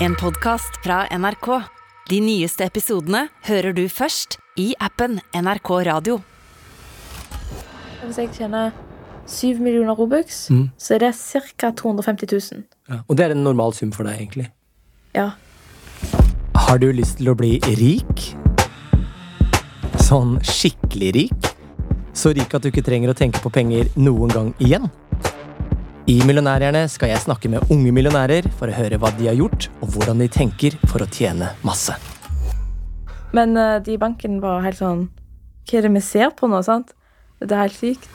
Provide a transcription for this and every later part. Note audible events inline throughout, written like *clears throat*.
En podkast fra NRK. De nyeste episodene hører du først i appen NRK Radio. Hvis jeg tjener 7 millioner Robux, Mm. så er det ca. 250 000. Ja. Og det er en normal sum for deg, egentlig. Ja. Har du lyst til å bli rik? Sånn skikkelig rik? Så rik at du ikke trenger å tenke på penger noen gang igjen? I Millionærhjerne skal jeg snakke med unge millionærer for å høre hva de har gjort, og hvordan de tenker for å tjene masse. Men uh, de i banken var helt sånn Hva er det vi ser på nå? sant? Det er helt sykt.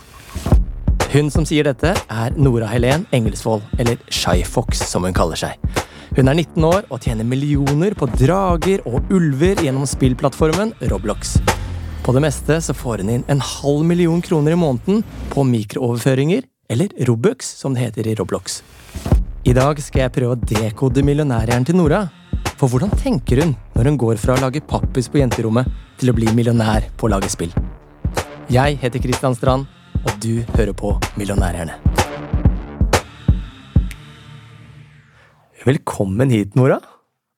Hun som sier dette, er Nora Helen Engelsvold, eller Shy Fox, som hun kaller seg. Hun er 19 år og tjener millioner på drager og ulver gjennom spillplattformen Roblox. På det meste så får hun inn en halv million kroner i måneden på mikrooverføringer, eller Robux, som det heter i Roblox. I dag skal jeg prøve å dekode millionærhjernen til Nora. For hvordan tenker hun når hun går fra å lage pappis på jenterommet til å bli millionær på å lage spill? Jeg heter Kristian Strand, og du hører på Millionærhjerne. Velkommen hit, Nora.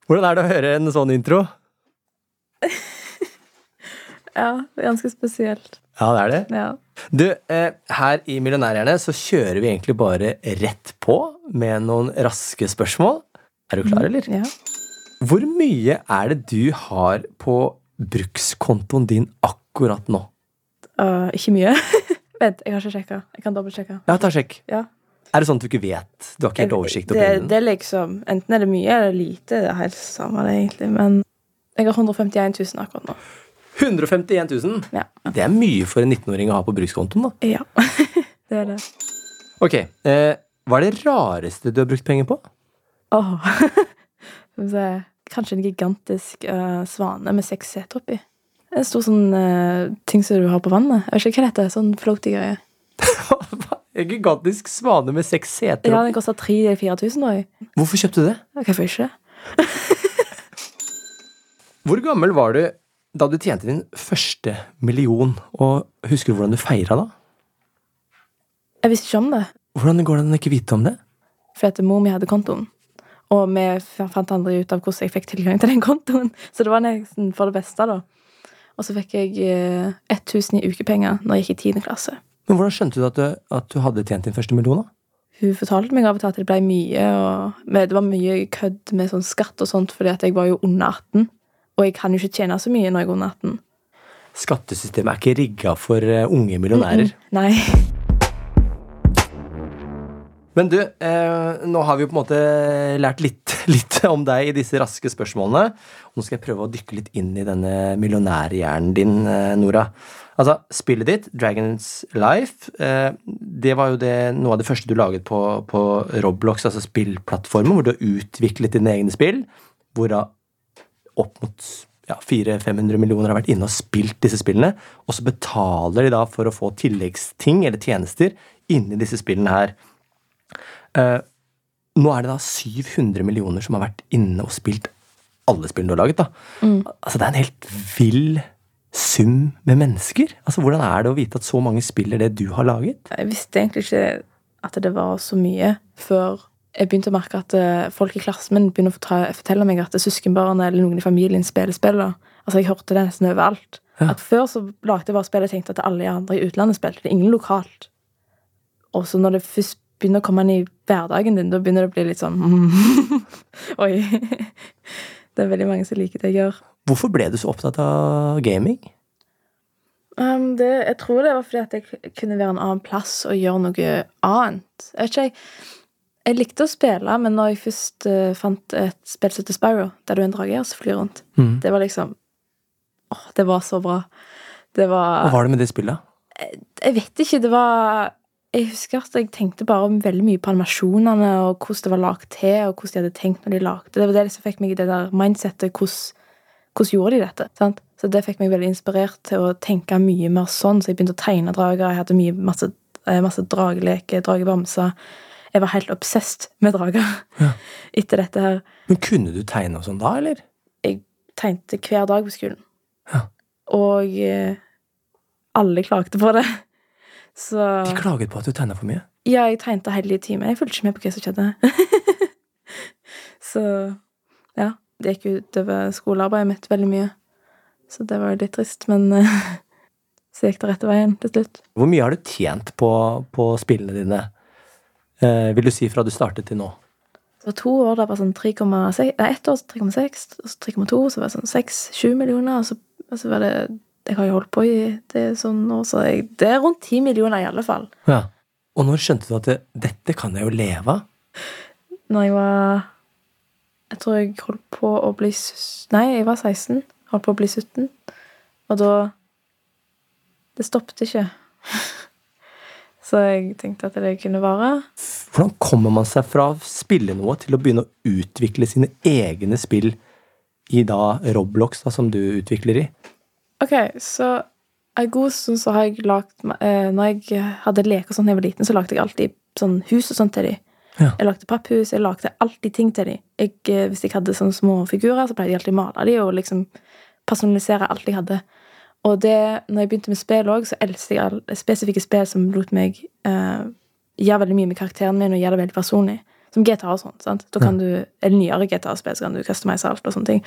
Hvordan er det å høre en sånn intro? *laughs* Ja, det er ganske spesielt. Ja, det er det. Ja. Du, eh, her i Millionærhjerne så kjører vi egentlig bare rett på med noen raske spørsmål. Er du klar, eller? ja. Hvor mye er det du har på brukskontoen din akkurat nå? Uh, ikke mye. *laughs* Vent, jeg har ikke sjekka. Jeg kan dobbeltsjekke. Ja, ta sjekk. Ja. Er det sånn at du ikke vet? Du har ikke helt oversikt over det, det er liksom Enten er det mye eller lite. Det er helt samme, egentlig. Men jeg har 151 000 akkurat nå. 151 000? Ja. Det er mye for en 19-åring å ha på brukskontoen, da. ja. *laughs* det er det. Ok, eh, Hva er det rareste du har brukt penger på? Åh. *laughs* oh. Kanskje en gigantisk uh, svane med seks seter oppi. En stor sånn uh, ting som du har på vannet. Jeg vet ikke hva det heter. Sånn floaty greie. *laughs* en gigantisk svane med seks seter. Ja, den koster 3000-4000 år. Hvorfor kjøpte du det? Hvorfor ikke? Hvor gammel var du da du tjente din første million? Og husker du hvordan du feira da? Jeg visste ikke om det. Hvordan går det an å ikke vite om det? Fordi at mor mi hadde kontoen. Og vi fant aldri ut av hvordan jeg fikk tilgang til den kontoen. *laughs* Så det var nesten for det beste, da. Og så fikk jeg eh, 1000 i ukepenger når jeg gikk i 10. klasse. Men hvordan skjønte du at du, at du hadde tjent din første million? da? Hun fortalte meg av og til at det ble mye, og det var mye kødd med sånn skatt og sånt, fordi at jeg var jo under 18. Og jeg kan jo ikke tjene så mye når jeg er under 18. Skattesystemet er ikke rigga for eh, unge millionærer. Mm, Nei. Men du, eh, nå har vi jo på en måte lært litt, *laughs* litt om deg i disse raske spørsmålene. Nå skal jeg prøve å dykke litt inn i denne millionærhjernen din, eh, Nora. Altså, Spillet ditt, Dragons Life, eh, det var jo det, noe av det første du laget på, på Roblox, altså spillplattformen, hvor du har utviklet dine egne spill. Hvorav opp mot ja, 400-500 millioner har vært inne og spilt disse spillene. Og så betaler de da for å få tilleggsting eller tjenester inni disse spillene her. Eh, nå er det da 700 millioner som har vært inne og spilt alle spillene du har laget. da. Altså Det er en helt vill sum med mennesker. Altså Hvordan er det å vite at så mange spiller det du har laget? Jeg visste egentlig ikke at det var så mye før jeg begynte å merke at eh, folk i klassen min begynner å fortelle meg at søskenbarnet eller noen i familien spiller spill. Altså, Jeg hørte det nesten overalt. Ja. At Før så lagde jeg bare spill jeg tenkte at alle andre i utlandet spilte. Det er ingen lokalt. Og så når det først begynner å komme inn i hverdagen din, da begynner det å bli litt sånn *laughs* Oi. Det er veldig mange som liker det jeg gjør. Hvorfor ble du så opptatt av gaming? Um, det, jeg tror det var fordi at jeg kunne være en annen plass og gjøre noe annet. Jeg vet ikke, jeg, jeg likte å spille, men når jeg først uh, fant et spill som heter Spyro, der du er en drage og flyr rundt, Mm. det var liksom Åh, det var så bra. Det Hva var var det med det spillet? Jeg vet ikke, det var Jeg husker at jeg tenkte bare veldig mye på animasjonene og hvordan det var lagd til, og hvordan de hadde tenkt når de lagde det. Var det som fikk meg i det der mindsettet. Hvordan, hvordan gjorde de dette? sant? Så det fikk meg veldig inspirert til å tenke mye mer sånn. Så jeg begynte å tegne drager. Jeg hadde mye, masse, eh, masse drageleker, dragebamser. Jeg var helt obsessed med drager Ja. *laughs* etter dette her. Men Kunne du tegne og sånn da, eller? Jeg tegnte hver dag på skolen. Ja. Og eh, alle klagde på det. *laughs* Så De klaget på at du tegna for mye. Ja, jeg tegnte hele timen. Jeg fulgte ikke med på hva som skjedde. *laughs* så ja, det gikk utover skolearbeidet mitt veldig mye. Så det var jo litt trist, men så gikk det rette veien til slutt. Hvor mye har du tjent på, på spillene dine, vil du si, fra du startet til nå? Så to år, det var sånn 3,6 Nei, ett år 3,6, og så 3,2, så var det sånn 6-7 millioner, og så, og så var det Jeg har jo holdt på i det sånn år, så jeg, det er rundt 10 millioner i alle fall. Ja. Og når skjønte du at det, dette kan jeg jo leve av? Når jeg var Jeg tror jeg holdt på å bli Nei, jeg var 16. Holdt på å bli 17. Og da Det stoppet ikke. *laughs* Så jeg tenkte at det kunne vare. Hvordan kommer man seg fra å spille noe til å begynne å utvikle sine egne spill i da Roblox, da, som du utvikler i? Ok, så en god stund så har jeg lagt eh, Når jeg hadde leker sånn da jeg var liten, så lagde jeg alltid sånn hus og sånt til dem. Ja. Jeg lagde papphus, jeg lagde alltid ting til dem. Jeg, eh, hvis jeg hadde sånne små figurer, så pleide jeg alltid å male dem og liksom personalisere alt jeg hadde. Og det, når jeg begynte med spill òg, så elsket jeg alle spesifikke spill som lot meg eh, gjøre veldig mye med karakteren min og gjøre det veldig personlig. Som GTA og sånt. sant? Da kan du, Eller nyere GTA-spill, så kan du customize alt og sånne ting.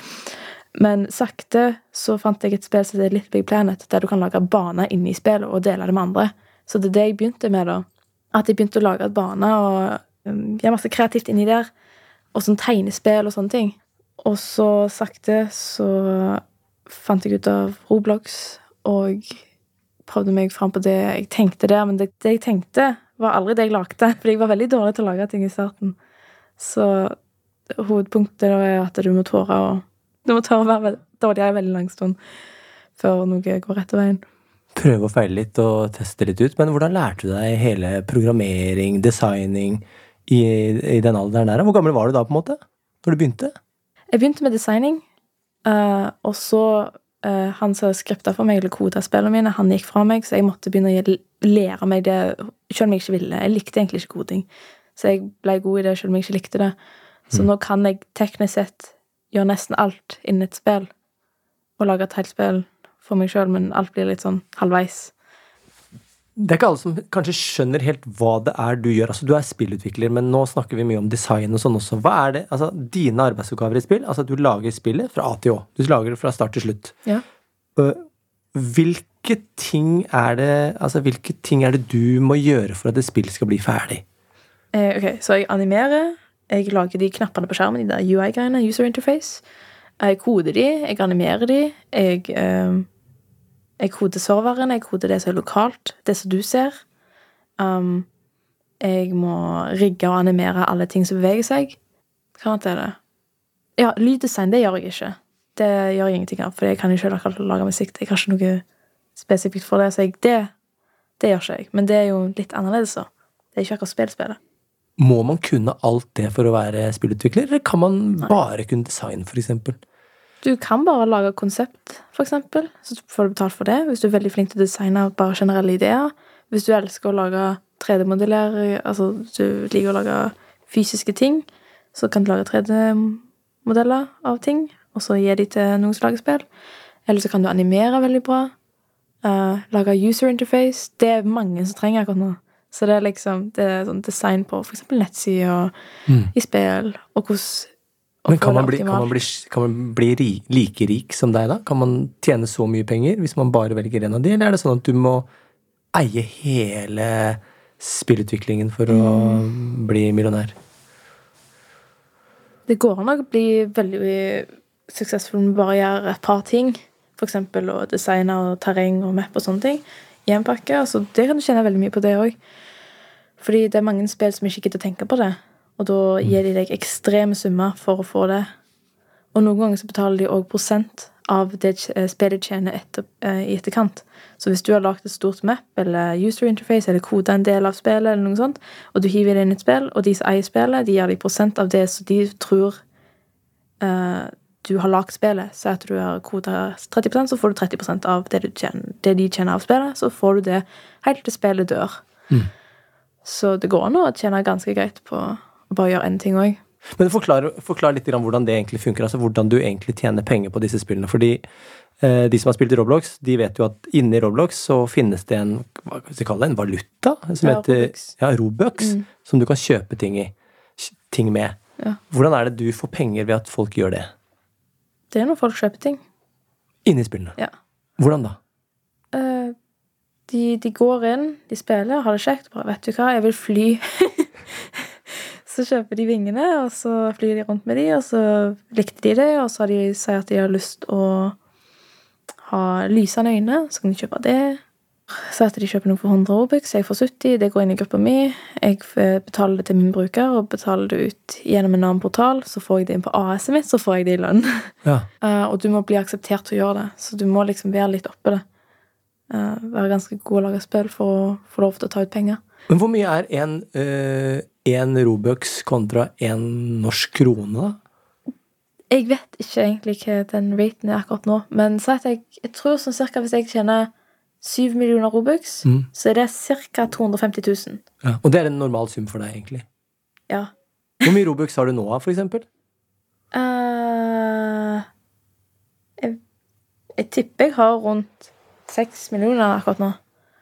Men sakte så fant jeg et spill som heter Little Big Planet, der du kan lage baner inni spillet og dele det med andre. Så det er det jeg begynte med, da. At jeg begynte å lage baner og um, gjøre masse kreativt inni der. Og sånn tegnespill og sånne ting. Og så sakte så fant jeg ut av Roblox og prøvde meg fram på det jeg tenkte der. Men det, det jeg tenkte, var aldri det jeg lagde. *laughs* fordi jeg var veldig dårlig til å lage ting i starten. Så hovedpunktet da er at du må tåre å Du må tåre å være dårligere dårlig en veldig lang stund før noe går rette veien. Prøve å feile litt og teste litt ut. Men hvordan lærte du deg hele programmering, designing, i, i den alderen der? Hvor gammel var du da, på en måte? Når du begynte? Jeg begynte med designing, eh, og så uh, Han som skripta for meg, eller koda spillene mine, han gikk fra meg, så jeg måtte begynne å lære meg det selv om jeg ikke ville. Jeg likte egentlig ikke koding, så jeg ble god i det selv om jeg ikke likte det. Så nå kan jeg teknisk sett gjøre nesten alt innen et spill, og lage et helt spill for meg sjøl, men alt blir litt sånn halvveis. Det er ikke alle som kanskje skjønner helt hva det er du gjør. Altså, Du er spillutvikler, men nå snakker vi mye om design og sånn også. Hva er det, altså dine arbeidsoppgaver i spill? Altså Du lager spillet fra A til Å. Du lager det fra start til slutt. Ja. Hvilke ting er det Altså, hvilke ting er det du må gjøre for at et spill skal bli ferdig? Eh, ok, Så jeg animerer. Jeg lager de knappene på skjermen, de der UI-greiene, user interface. Jeg koder de, jeg animerer de. Jeg, eh, jeg koder serveren, jeg koder det som er lokalt, det som du ser. Um, jeg må rigge og animere alle ting som beveger seg. Hva annet er det? Ja, lyddesign, det gjør jeg ikke. Det gjør jeg ingenting av, for jeg kan ikke lage musikk. Jeg har ikke noe spesifikt for det, så jeg, det, det gjør ikke jeg. Men det er jo litt annerledes, så. Det er ikke akkurat spillspillet. Må man kunne alt det for å være spillutvikler, eller kan man bare kunne design, for eksempel? Du kan bare lage konsept, eksempel. Så får du betalt for det. Hvis du er veldig flink til å designe bare generelle ideer. Hvis du elsker å lage 3D-modellere, altså du liker å lage fysiske ting, så kan du lage 3D-modeller av ting, og så gi de til noen som lager spill. Eller så kan du animere veldig bra. Uh, lage user interface. Det er mange som trenger akkurat nå. Så det er liksom det er sånn design på eksempel nettsider og i spill, og hvordan Men kan man bli, kan man bli, kan man bli ri, like rik som deg, da? Kan man tjene så mye penger hvis man bare velger en av de, eller er det sånn at du må eie hele spillutviklingen for å bli millionær? Det går an å bli veldig suksessfull med bare å gjøre et par ting. Eksempel å designe og terreng og map og sånne ting. I en pakke. Altså, det kan du tjene veldig mye på, det òg. Fordi det er mange spill som ikke gidder å tenke på det. Og da gir de deg ekstreme summer for å få det. Og noen ganger så betaler de òg prosent av det eh, spillet tjener etter, eh, i etterkant. Så hvis du har lagd et stort map eller user interface eller koda en del av spillet, eller noe sånt, og du hiver inn et spill, og de som eier spillet, de gir deg prosent av det som de tror uh, du har lagd spillet. Så at du har koda 30% så får du 30% av det, du tjener, det de tjener av spillet. Så får du det helt til spillet dør. Så det går an å tjene ganske greit på bare gjøre én ting òg. Men forklar, forklar litt grann hvordan det egentlig funker, altså hvordan du egentlig tjener penger på disse spillene. Fordi eh, de som har spilt i Roblox, de vet jo at inni Roblox så finnes det en hva skal vi kalle det, en valuta som Ja, heter Robux. ja, Robux, som du kan kjøpe ting i. Ting med. Ja. Hvordan er det du får penger ved at folk gjør det? Det er når folk kjøper ting. Inni spillene? Ja. Hvordan da? Eh, de, de går inn, de spiller, har det kjekt. Bare, vet du hva, jeg vil fly. *laughs* så kjøper de vingene, og så flyr de rundt med de, og så likte de det, og så har de sier at de har lyst å ha lysende øyne, så kan de kjøpe det. Så at de kjøper noe for 100 Robux, jeg får 70, det går inn i gruppa mi. Jeg betaler det til min bruker, og betaler det ut gjennom en annen portal. Så får jeg det inn på AS-et mitt, så får jeg det i lønn. Ja. Uh, *laughs* og du må bli akseptert til å gjøre det, så du må liksom være litt oppe det. Uh, være ganske god å lage spill for å få lov til å ta ut penger. Men hvor mye er en, uh, en Robux kontra en norsk krone, da? Jeg vet ikke egentlig hva den raten er akkurat nå, men så jeg, jeg tror sånn cirka hvis jeg tjener 7 millioner Robux, Mm. så er det ca. 250 000. Ja. Og det er en normal sum for deg, egentlig. Ja. Hvor mye Robux har du nå, for eksempel? Uh, jeg, jeg tipper jeg har rundt 6 millioner akkurat nå.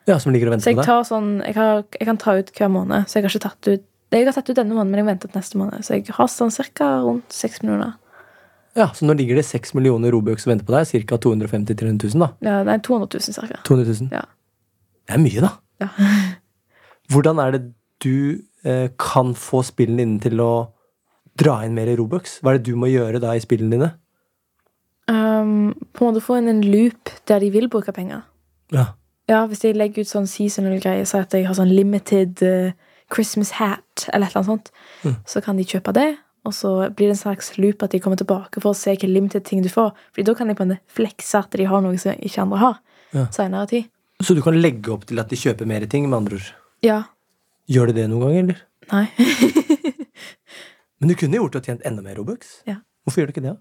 Ja, Som ligger og Så venter på deg? tar sånn Jeg, har, jeg kan ta ut hver måned, så jeg har ikke tatt ut Jeg har tatt ut denne måneden, men jeg venter til neste måned. Så jeg har sånn cirka rundt 6 millioner. Ja, Så nå ligger det 6 millioner Robux og venter på deg, ca. 250 000-300 000, da. Ja, nei, 200 000 cirka. 200 000. Ja. Det er mye, da. Ja. *laughs* Hvordan er det du eh, kan få spillene dine til å dra inn mer Robux? Hva er det du må gjøre da i spillene dine? Um, på en måte få inn en loop der de vil bruke penger. Ja. Ja, Hvis jeg legger ut sånn seasonal greier, så at jeg har sånn limited eh, Christmas hat, eller et eller annet sånt, Mm. så kan de kjøpe det. Og så blir det en slags loop at de kommer tilbake for å se hvilke limited ting du får. Fordi da kan de på en flekse at de har noe som ikke andre har. Ja. Senere tid. Så du kan legge opp til at de kjøper mer ting, med andre ord. Ja. Gjør de det noen gang, eller? Nei. *laughs* Men du kunne gjort det og tjent enda mer Robux. Ja. Hvorfor gjør du ikke det?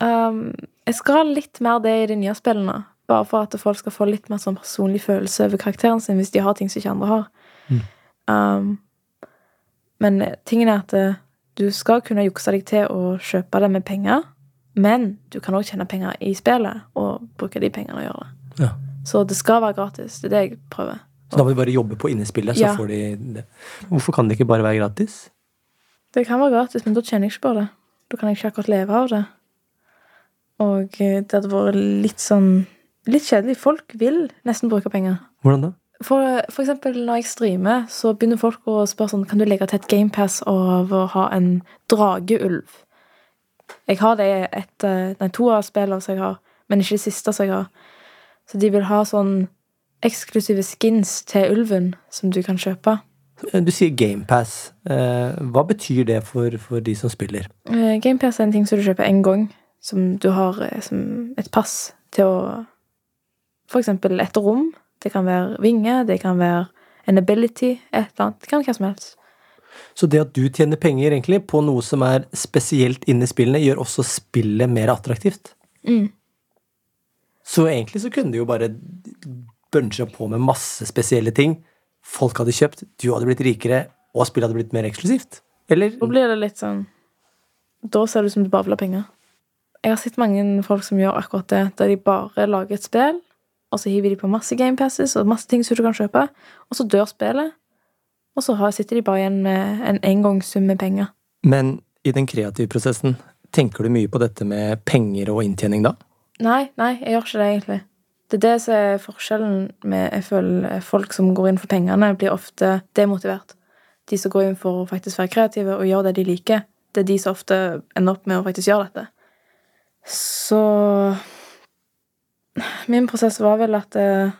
Um, jeg skal ha litt mer det i de nye spillene. Bare for at folk skal få litt mer sånn personlig følelse over karakteren sin hvis de har ting som ikke andre har. Mm. Um, men tingen er at eh, du skal kunne jukse deg til å kjøpe det med penger, men du kan òg tjene penger i spillet og bruke de pengene og gjøre det. Ja. Så det skal være gratis. Det er det jeg prøver. Så da må de bare jobbe på innespillet, så Ja. får de det. Hvorfor kan det ikke bare være gratis? Det kan være gratis, men da tjener jeg ikke på det. Da kan jeg ikke akkurat leve av det. Og eh, det hadde vært litt sånn Litt kjedelig. Folk vil nesten bruke penger. Hvordan da? For, for eksempel når jeg streamer, så begynner folk å spørre sånn Kan du legge til et GamePass av å ha en drageulv? Jeg har det i et, eh, nei, to av spillene som jeg har, men ikke det siste som jeg har. Så de vil ha sånn eksklusive skins til ulven som du kan kjøpe. Du sier GamePass. Eh, hva betyr det for, for de som spiller? Eh, GamePass er en ting som du kjøper én gang, som du har eh, som et pass til å For eksempel et rom. Det kan være vinger, det kan være en ability, et eller annet. Det kan være hva som helst. Så det at du tjener penger egentlig på noe som er spesielt inne i spillene, gjør også spillet mer attraktivt. Mm. Så egentlig så kunne du jo bare buncha på med masse spesielle ting. Folk hadde kjøpt, du hadde blitt rikere, og spillet hadde blitt mer eksklusivt. Eller? Da blir det litt sånn Da ser det ut som du bare vil ha penger. Jeg har sett mange folk som gjør akkurat det, der de bare lager et spill, og så hiver de på masse gamepasses og masse ting som du kan kjøpe, og så dør spillet, og så sitter de bare igjen med en engangssum med penger. Men i den kreative prosessen, tenker du mye på dette med penger og inntjening da? Nei, nei, jeg gjør ikke det, egentlig. Det er det som er forskjellen med jeg føler folk som går inn for pengene, blir ofte demotivert. De som går inn for å faktisk være kreative og gjøre det de liker, det er de som ofte ender opp med å faktisk gjøre dette. Så Min prosess var vel at eh,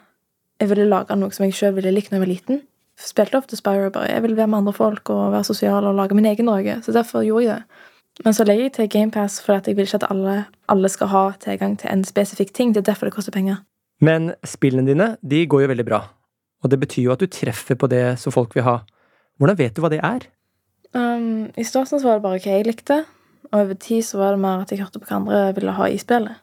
jeg ville lage noe som jeg sjøl ville likt da jeg var liten. Spilte ofte Spyro bare. Jeg ville være med andre folk og være sosial og lage min egen drage. Så derfor gjorde jeg det. Men så legger jeg til GamePass fordi jeg vil ikke at alle, alle skal ha tilgang til en spesifikk ting. Det er derfor det koster penger. Men spillene dine, de går jo veldig bra. Og det betyr jo at du treffer på det som folk vil ha. Hvordan vet du hva det er? Um, I starten var det bare hva jeg likte, og over tid så var det mer at jeg hørte på hva andre ville ha i spillet.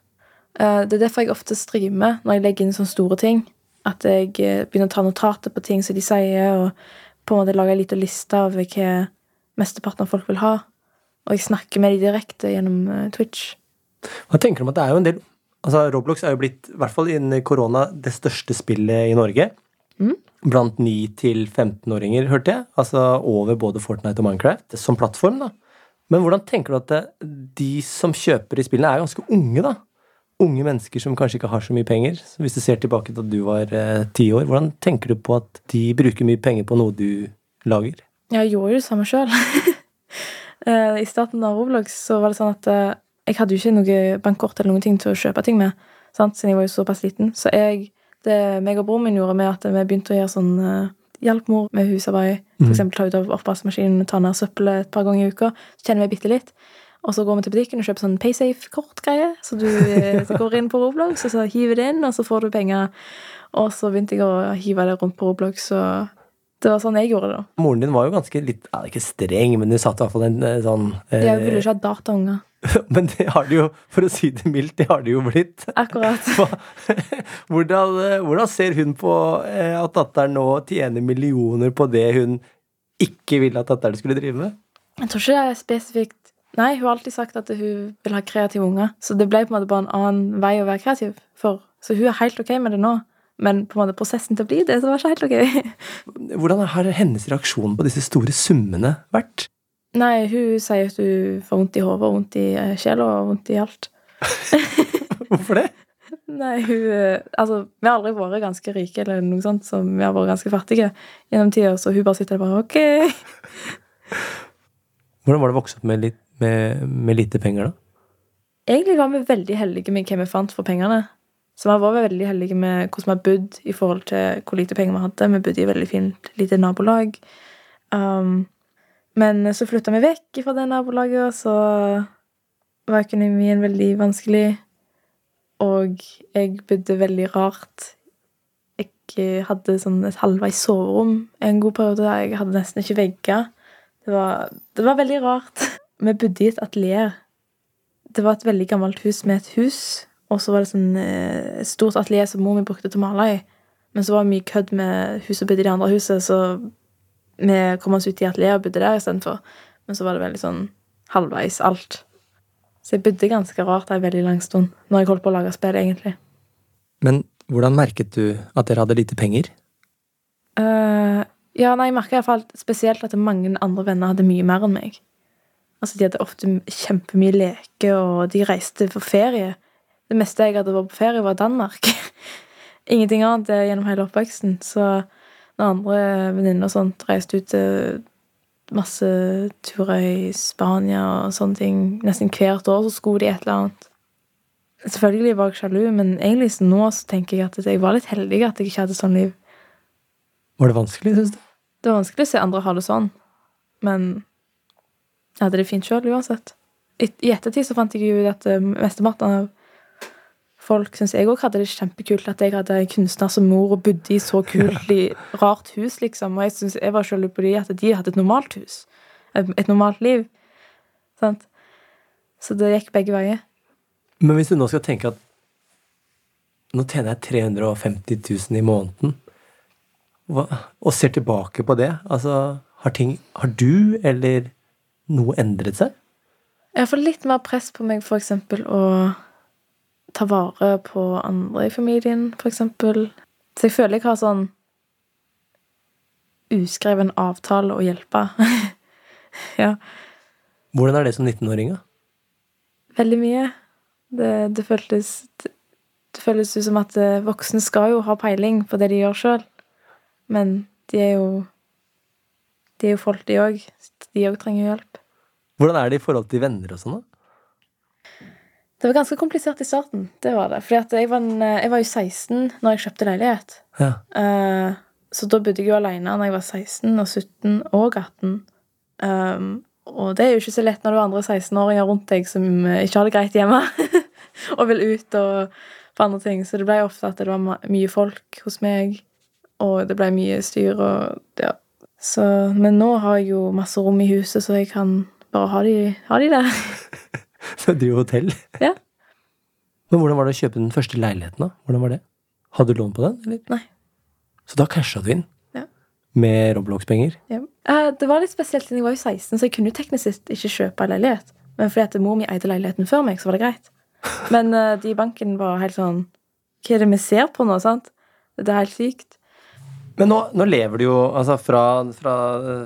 Uh, det er derfor jeg ofte streamer når jeg legger inn sånne store ting. At jeg eh, begynner å ta notater på ting som de sier, og på en måte lager en liten liste av hva mesteparten av folk vil ha. Og jeg snakker med dem direkte gjennom eh, Twitch. Hva tenker du om at det er jo en del Altså, Roblox er jo blitt, i hvert fall innen korona, det største spillet i Norge. Mm. Blant 9 til 15-åringer, hørte jeg. Altså over både Fortnite og Minecraft. Som plattform, da. Men hvordan tenker du at det, de som kjøper i spillene, er ganske unge, da? Unge mennesker som kanskje ikke har så mye penger. Så hvis du ser tilbake til da du var eh, ti år, hvordan tenker du på at de bruker mye penger på noe du lager? Jeg gjorde jo det samme sjøl. *laughs* I starten av Roblox så var det sånn at eh, jeg hadde jo ikke noe bankkort eller noen ting til å kjøpe ting med, sant? siden jeg var jo såpass liten. Så jeg, det meg og broren min gjorde med at vi begynte å gjøre sånn hjelp mor med husarbeid, for eksempel ta ut av oppvaskmaskinen, ta ned søppelet et par ganger i uka, så tjener vi bitte litt. Og så går vi til butikken og kjøper sånn Paysafe-kortgreie. Så du eh, så går inn på Roblox, og så hiver det inn, og så får du penger. Og så begynte jeg å hive det rundt på Roblox, og det var sånn jeg gjorde det. da. Moren din var jo ganske litt ja, Ikke streng, men hun satt i hvert fall en eh, sånn eh, Jeg ville ikke ha dataunger. *laughs* Men det har det jo, for å si det mildt, det har det jo blitt. Akkurat. *laughs* Hvordan, eh, hvordan ser hun på at datteren nå tjener millioner på det hun ikke ville at datteren skulle drive med? Jeg tror ikke det er spesifikt Nei, hun har alltid sagt at hun vil ha kreative unger. Så det ble på en måte bare en annen vei å være kreativ for. Så hun er helt ok med det nå. Men på en måte prosessen til å bli det, så var ikke helt ok. *laughs* Hvordan har hennes reaksjon på disse store summene vært? Nei, hun sier at hun får vondt i hodet vondt i eh, sjela og vondt i alt. *laughs* Hvorfor det? *laughs* Nei, hun eh, Altså, vi har aldri vært ganske rike eller noe sånt, så vi har vært ganske fattige gjennom tida, så hun bare sitter der bare OK. Hvordan var det å vokse opp med, litt, med, med lite penger, da? Egentlig var vi veldig heldige med hva vi fant for pengene. Så vi var veldig heldige med hvordan vi har bodd i forhold til hvor lite penger vi hadde. Vi bodde i et veldig fint lite nabolag. Um, men så flytta vi vekk fra det nabolaget, og så var økonomien veldig vanskelig. Og jeg bodde veldig rart. Jeg hadde sånn et halvveis soverom en god periode. Jeg hadde nesten ikke vegger. Det det var veldig rart. *laughs* Vi bodde i et atelier. Det var et veldig gammelt hus med et hus, og så var det sånn eh, et stort atelier som mor mi brukte til å male i. Men så var det mye kødd med huset og bodde i det andre huset, så vi kom oss ut i atelieret og bodde der istedenfor. Men så var det veldig sånn halvveis alt. Så jeg bodde ganske rart ei veldig lang stund når jeg holdt på å lage spill, egentlig. Men hvordan merket du at dere hadde lite penger? Uh, ja, nei, jeg merka iallfall spesielt at mange andre venner hadde mye mer enn meg. Altså, De hadde ofte kjempemye leker, og de reiste for ferie. Det meste jeg hadde vært på ferie, var Danmark. *laughs* Ingenting annet eh, gjennom hele oppveksten. Så når andre venninner og sånt reiste ut til masse turer i Spania og sånne ting nesten hvert år, så skulle de et eller annet. Selvfølgelig var jeg sjalu, men egentlig så nå så tenker jeg at jeg var litt heldig at jeg ikke hadde sånn liv. Var det vanskelig, syns du? Det var vanskelig å se andre ha det sånn, men jeg hadde det fint sjøl uansett. I ettertid så fant jeg ut at eh, mesteparten av folk syns jeg òg hadde det kjempekult at jeg hadde en kunstner som mor og bodde i så kult, *laughs* i, rart hus, liksom. Og jeg synes jeg var sjalu på de at de hadde et normalt hus. Et, et normalt liv. Sant? Så det gikk begge veier. Men hvis du nå skal tenke at nå tjener jeg 350 000 i måneden, og ser tilbake på det, altså har ting Har du eller noe endret seg? Jeg får litt mer press på meg, eksempel, å ta vare på andre i familien, eksempel. Så jeg føler jeg har sånn uskreven avtale å hjelpe. *laughs* ja. Hvordan er det som 19-åring, da? Veldig mye. Det, det føltes Det føles ut som at eh, voksne skal jo ha peiling på det de gjør sjøl. Men de er jo De er jo folk, de òg. De òg trenger hjelp. Hvordan er det i forhold til venner og sånn, da? Det var ganske komplisert i starten. Det var det. Fordi at jeg var, en, jeg var jo 16 når jeg kjøpte leilighet. Ja. Uh, så da bodde jeg jo alene når jeg var 16 og 17 og 18. Um, og det er jo ikke så lett når du har andre 16-åringer rundt deg som eh, ikke har det greit hjemme, *laughs* og vil ut og på andre ting. Så det ble ofte at det var mye folk hos meg, og det ble mye styr og ja. Så, men nå har jeg jo masse rom i huset, så jeg kan bare ha de, ha de der. *laughs* Så driver hotell? Ja. Men hvordan var det å kjøpe den første leiligheten, da? Hvordan var det? Hadde du lån på den, eller? Nei. Så da casha du inn? Ja. Med Roblox-penger? Ja. Eh, Det var litt spesielt siden jeg var jo 16, så jeg kunne jo teknisk sett ikke kjøpe en leilighet. Men fordi at mor mi eide leiligheten før meg, så var det greit. *laughs* Men eh, de i banken var helt sånn Hva er det vi ser på nå, sant? Det er helt sykt. Men nå, nå lever du jo altså fra, fra,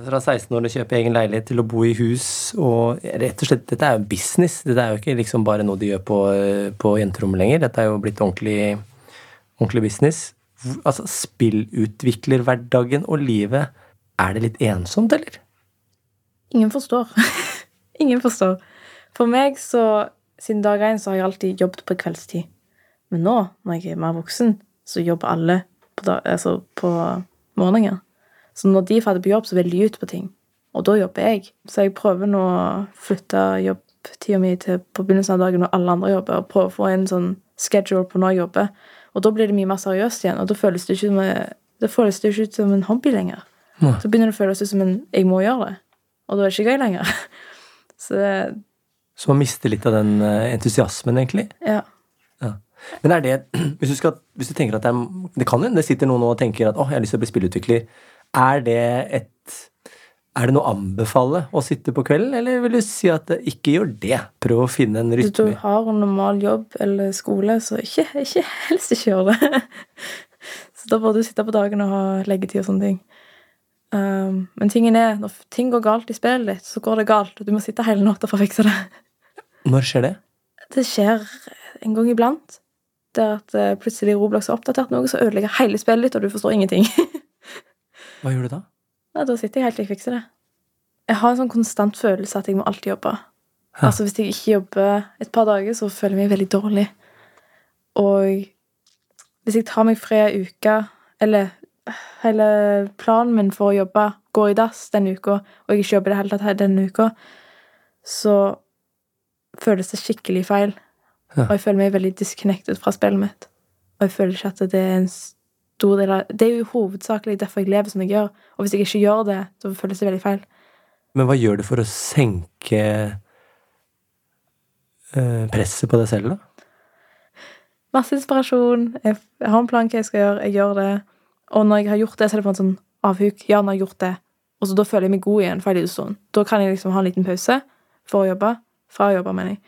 fra 16 år og kjøpe egen leilighet til å bo i hus og rett og slett, Dette er jo business. Dette er jo ikke liksom bare noe de gjør på, på jenterommet lenger. Dette er jo blitt ordentlig, ordentlig business. Altså, Spillutviklerhverdagen og livet, er det litt ensomt, eller? Ingen forstår. *laughs* Ingen forstår. For meg så Siden dag én så har jeg alltid jobbet på kveldstid. Men nå, når jeg er mer voksen, så jobber alle på, da, altså på morgenen. Så når de er ferdig på jobb, så vil de ut på ting. Og da jobber jeg. Så jeg prøver nå å flytte jobbtida mi til på begynnelsen av dagen når alle andre jobber, og prøve å få en sånn schedule på når jeg jobber. Og da blir det mye mer seriøst igjen, og da føles det ikke som, det føles det ikke ut som en hobby lenger. Nei. Så begynner det å føles ut som en jeg må gjøre det. Og da er det ikke gøy lenger. *laughs* Så det, Så man mister litt av den eh, entusiasmen, egentlig. ja. Men er det *clears throat* Hvis du, skal, hvis du tenker at det er Det kan jo det sitter noen og tenker at å, jeg har lyst til å bli spillutvikler. Er det et Er det noe å anbefale å sitte på kvelden, eller vil du si at ikke gjør det? Prøv å finne en Hvis du har en normal jobb eller skole, så ikke, ikke *laughs* helst ikke gjør det. Så da bør du sitte på dagen og ha leggetid og sånne ting. Um, men tingen er, når ting går galt i spillet ditt, så går det galt, og du må sitte hele natta for å fikse det. Når skjer det? Det skjer en gang iblant. Det er at eh, plutselig Roblox har oppdatert noe, så ødelegger hele spillet ditt, og du forstår ingenting. *laughs* Hva gjør du da? Ja, da sitter jeg helt til jeg fikser det. Jeg har en sånn konstant følelse at jeg må alltid jobbe. Hæ? Altså Hvis jeg ikke jobber et par dager, så føler jeg meg veldig dårlig. Og hvis jeg tar meg fri ei uke, eller hele planen min for å jobbe går i dass denne uka, og jeg ikke jobber i det hele tatt denne uka, så føles det skikkelig feil. Ja. Og jeg føler meg veldig disconnected fra spillet mitt. Og jeg føler ikke at det er en stor del av Det er jo hovedsakelig derfor jeg lever som jeg gjør. Og hvis jeg ikke gjør det, så føles det veldig feil. Men hva gjør du for å senke eh, presset på deg selv, da? Masse inspirasjon. Jeg jeg har en plan hva jeg skal gjøre. Jeg gjør det. Og når jeg har gjort det, så er det på en sånn avhuk. Ja, når jeg har gjort det. Og så da føler jeg meg god igjen for en liten stund. Da kan jeg liksom ha en liten pause for å jobbe. Fra å jobbe, mener jeg.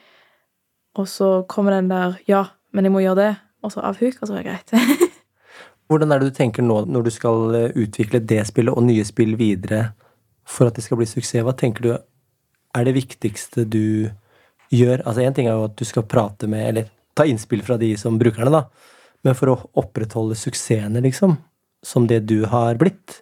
Og så kommer den der Ja, men jeg må gjøre det. Og så avhuk, og så er det greit. *laughs* Hvordan er det du tenker nå når du skal eh, utvikle det spillet og nye spill videre for at det skal bli suksess? Hva tenker du er det viktigste du gjør? Altså Én ting er jo at du skal prate med, eller ta innspill fra de som brukerne, da. Men for å opprettholde suksessene, liksom, som det du har blitt,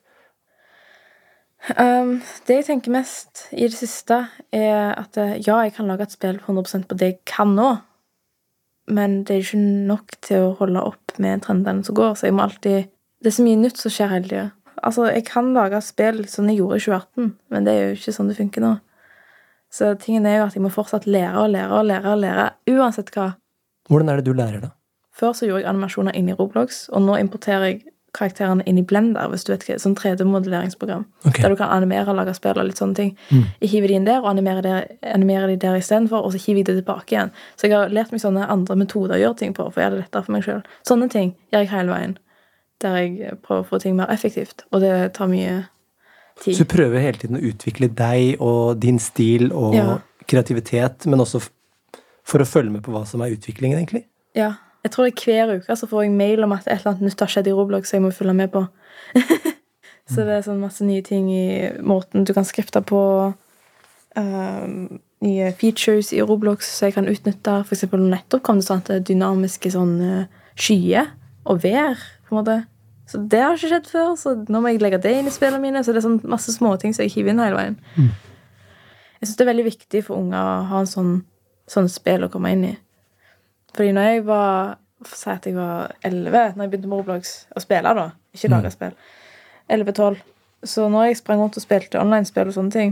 Um, det jeg tenker mest i det siste, er at eh, ja, jeg kan lage et spill 100% på det jeg kan nå, men det er ikke nok til å holde opp med trendene som går, så jeg må alltid Det er så mye nytt som skjer hele tida. Altså, jeg kan lage spill som jeg gjorde i 2018, men det er jo ikke sånn det funker nå. Så tingen er jo at jeg må fortsatt lære og lære og lære og lære, uansett hva. hvordan er det du lærer, da? Før så gjorde jeg animasjoner inn i Roblox, og nå importerer jeg karakterene inn i Blender, hvis du vet hva, sånn 3D-modelleringsprogram. Okay. Der du kan animere og lage spill og litt sånne ting. Mm. Jeg hiver de inn der og animerer, der, animerer de der istedenfor, og så hiver jeg det tilbake igjen. Så jeg har lært meg sånne andre metoder å gjøre ting på, for å gjøre det lettere for meg sjøl. Sånne ting gjør jeg hele veien. Der jeg prøver å få ting mer effektivt. Og det tar mye tid. Så du prøver hele tiden å utvikle deg og din stil og Ja. kreativitet, men også for å følge med på hva som er utviklingen, egentlig? Ja. Jeg tror det er Hver uke så får jeg mail om at et eller annet nytt har skjedd i Roblox, så jeg må følge med på. *laughs* så det er sånn masse nye ting i måten du kan skrifte på. Um, nye features i Roblox så jeg kan utnytte. For eksempel nettopp kom det sånn at det dynamiske sånn eh, skyer og vær. på en måte. Så det har ikke skjedd før, så nå må jeg legge det inn i spillene mine. Så det er sånn masse småting som jeg hiver inn hele veien. Jeg syns det er veldig viktig for unger å ha en sånn, sånn spill å komme inn i. Fordi når jeg var Si at jeg var 11 når jeg begynte med Roblox å spille, da. Ikke lage spill. 11-12. Så når jeg sprang rundt og spilte online-spill og sånne ting,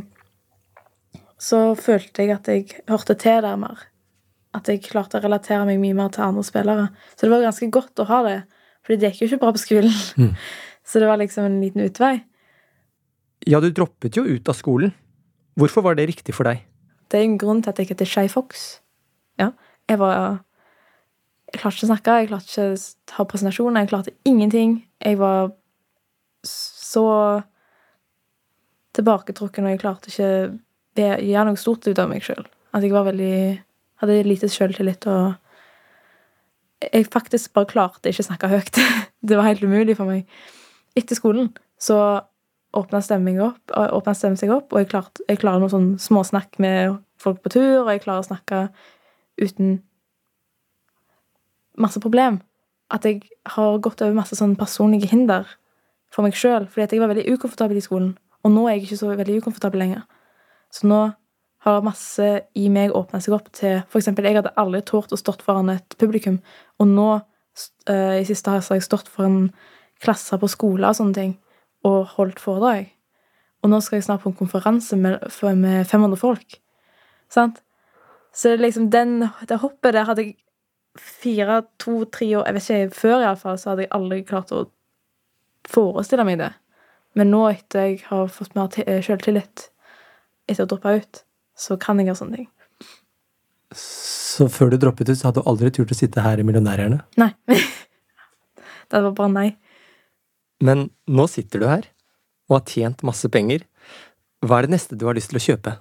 så følte jeg at jeg hørte til der mer. At jeg klarte å relatere meg mye mer til andre spillere. Så det var ganske godt å ha det. Fordi det gikk jo ikke bra på skolen. *laughs* Så det var liksom en liten utvei. Ja, du droppet jo ut av skolen. Hvorfor var det riktig for deg? Det er en grunn til at jeg heter Skei Fox. Ja. Jeg var Jeg klarte ikke å snakke, jeg klarte ikke å ha presentasjoner, jeg klarte ingenting. Jeg var så tilbaketrukken, og jeg klarte ikke å gjøre noe stort ut av meg sjøl. At jeg var veldig Hadde lite sjøltillit og Jeg faktisk bare klarte ikke å snakke høyt. *laughs* Det var helt umulig for meg. etter skolen så åpna stemmen, seg opp, og jeg, klarte, jeg klarer noe sånn småsnakk med folk på tur, og jeg klarer å snakke uten masse problem. At jeg har gått over masse sånn personlige hinder for meg sjøl, fordi at jeg var veldig ukomfortabel i skolen. Og nå er jeg ikke så veldig ukomfortabel lenger. Så nå har masse i meg åpna seg opp til eksempel, jeg hadde aldri tort å stått foran et publikum, og nå, uh, i siste har jeg stått foran klasser på skole og sånne ting, og holdt foredrag. Og nå skal jeg snart på en konferanse med, med 500 folk. Sant? Så liksom den, det hoppet der hadde jeg fire, to, tre år Jeg vet ikke, før iallfall, så hadde jeg aldri klart å forestille meg det. Men nå, etter jeg har fått mer eh, selvtillit etter å droppe ut, så kan jeg gjøre sånne ting. Så før du droppet ut, så hadde du aldri turt å sitte her i Millionærhjerne? Nei. *laughs* det var bare nei. Men nå sitter du her og har tjent masse penger. Hva er det neste du har lyst til å kjøpe?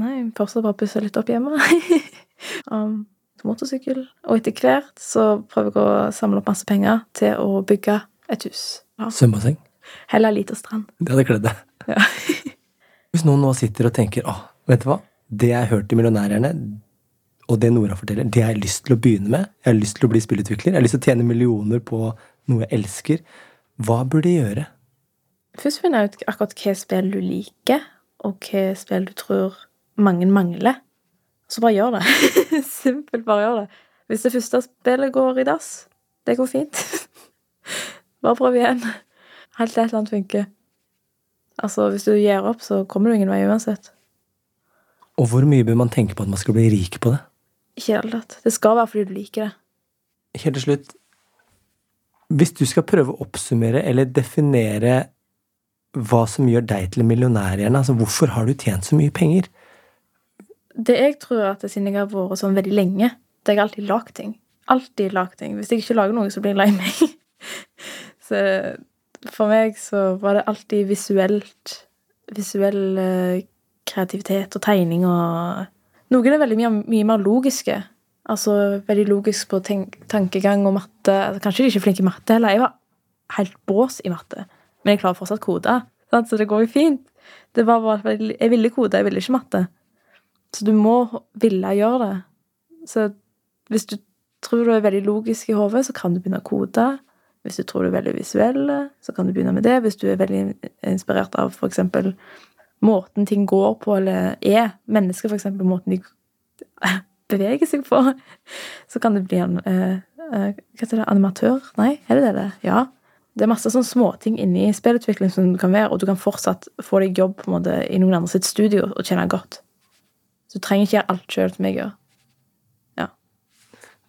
Nei, fortsatt bare pusse litt opp hjemme. *laughs* um, motorsykkel. Og etter hvert så prøver jeg å samle opp masse penger til å bygge et hus. Ja. Svømmebasseng? Heller lite strand. Det hadde kledd deg. Ja. *laughs* Hvis noen nå sitter og tenker å, vet du hva, det jeg har hørt i Millionærerne, og det Nora forteller, det jeg har lyst til å begynne med. Jeg har lyst til å bli spillutvikler. Jeg har lyst til å tjene millioner på noe jeg elsker. Hva burde jeg gjøre? Først finne ut akkurat hva spill du liker, og hva spill du tror mange mangler. Så bare gjør det. *laughs* Simpelt, bare gjør det. Hvis det første spillet går i dass, det går fint. *laughs* bare prøv igjen. Helt til et eller annet funker. Altså, hvis du gir opp, så kommer du ingen vei uansett. Og hvor mye bør man tenke på at man skal bli rik på det? Ikke i det hele tatt. Det skal være fordi du liker det. Helt til slutt, hvis du skal prøve å oppsummere eller definere hva som gjør deg til en millionær altså hvorfor har du tjent så mye penger? Det jeg tror at siden jeg har vært sånn veldig lenge, det har jeg alltid lagd ting. Alltid lagd ting. Hvis jeg ikke lager noe, så blir jeg lei meg. *laughs* så for meg så var det alltid visuelt Visuell uh, kreativitet og tegning og Noen er veldig mye, mye mer logiske. Altså veldig logisk på tenk, tankegang og matte. Altså, kanskje de ikke er flinke i matte heller. Jeg var helt bås i matte, men jeg klarer fortsatt kode. Så det går jo fint. Det var bare, jeg ville kode, jeg ville ikke matte. Så du må ville gjøre det. Så hvis du tror du er veldig logisk i hodet, så kan du begynne å kode. Hvis du tror du er veldig visuell, så kan du begynne med det. Hvis du er veldig inspirert av f.eks. måten ting går på, eller er mennesker, f.eks. måten de *laughs* beveger seg på, så kan du bli en eh, eh, Hva det? Animatør? Nei, er det det? Ja. Det er masse sånne småting inni spillutvikling som du kan være, og du kan fortsatt få deg jobb på en måte i noen andre sitt studio og tjene godt. Så du trenger ikke gjøre alt sjøl som jeg gjør. Ja.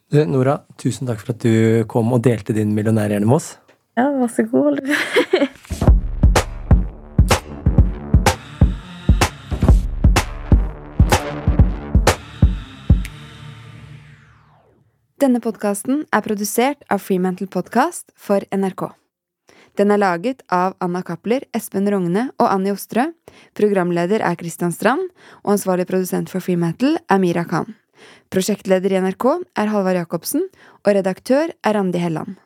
Du, Nora, tusen takk for at du kom og delte din millionærhjerne med oss. Ja, vær så god. Denne podkasten er produsert av Freemantle Podcast for NRK. Den er laget av Anna Cappler, Espen Rogne og Annie Ostrø. Programleder er Christian Strand, og ansvarlig produsent for Freemetal er Mira Khan. Prosjektleder i NRK er Halvard Jacobsen, og redaktør er Randi Helland.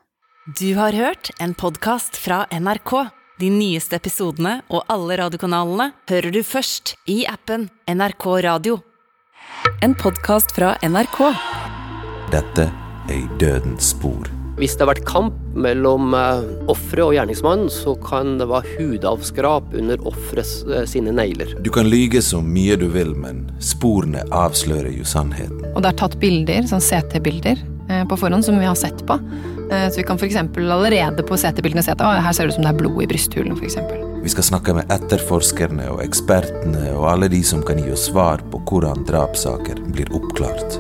Du har hørt en podkast fra NRK. De nyeste episodene og alle radiokanalene hører du først i appen NRK Radio. En podkast fra NRK. Dette er I dødens spor. Hvis det har vært kamp mellom uh, offeret og gjerningsmannen, så kan det være hudavskrap under offeret uh, sine negler. Du kan lyge så mye du vil, men sporene avslører jo sannheten. Og det er tatt bilder, sånn CT-bilder, uh, på forhånd som vi har sett på. Så vi kan f.eks. allerede på CT-bildene se at her ser det ut som det er blod i brysthulen. For eksempel. vi skal snakke med etterforskerne og ekspertene og alle de som kan gi oss svar på hvordan drapssaker blir oppklart.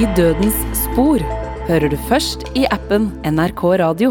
I dødens spor hører du først i appen NRK Radio.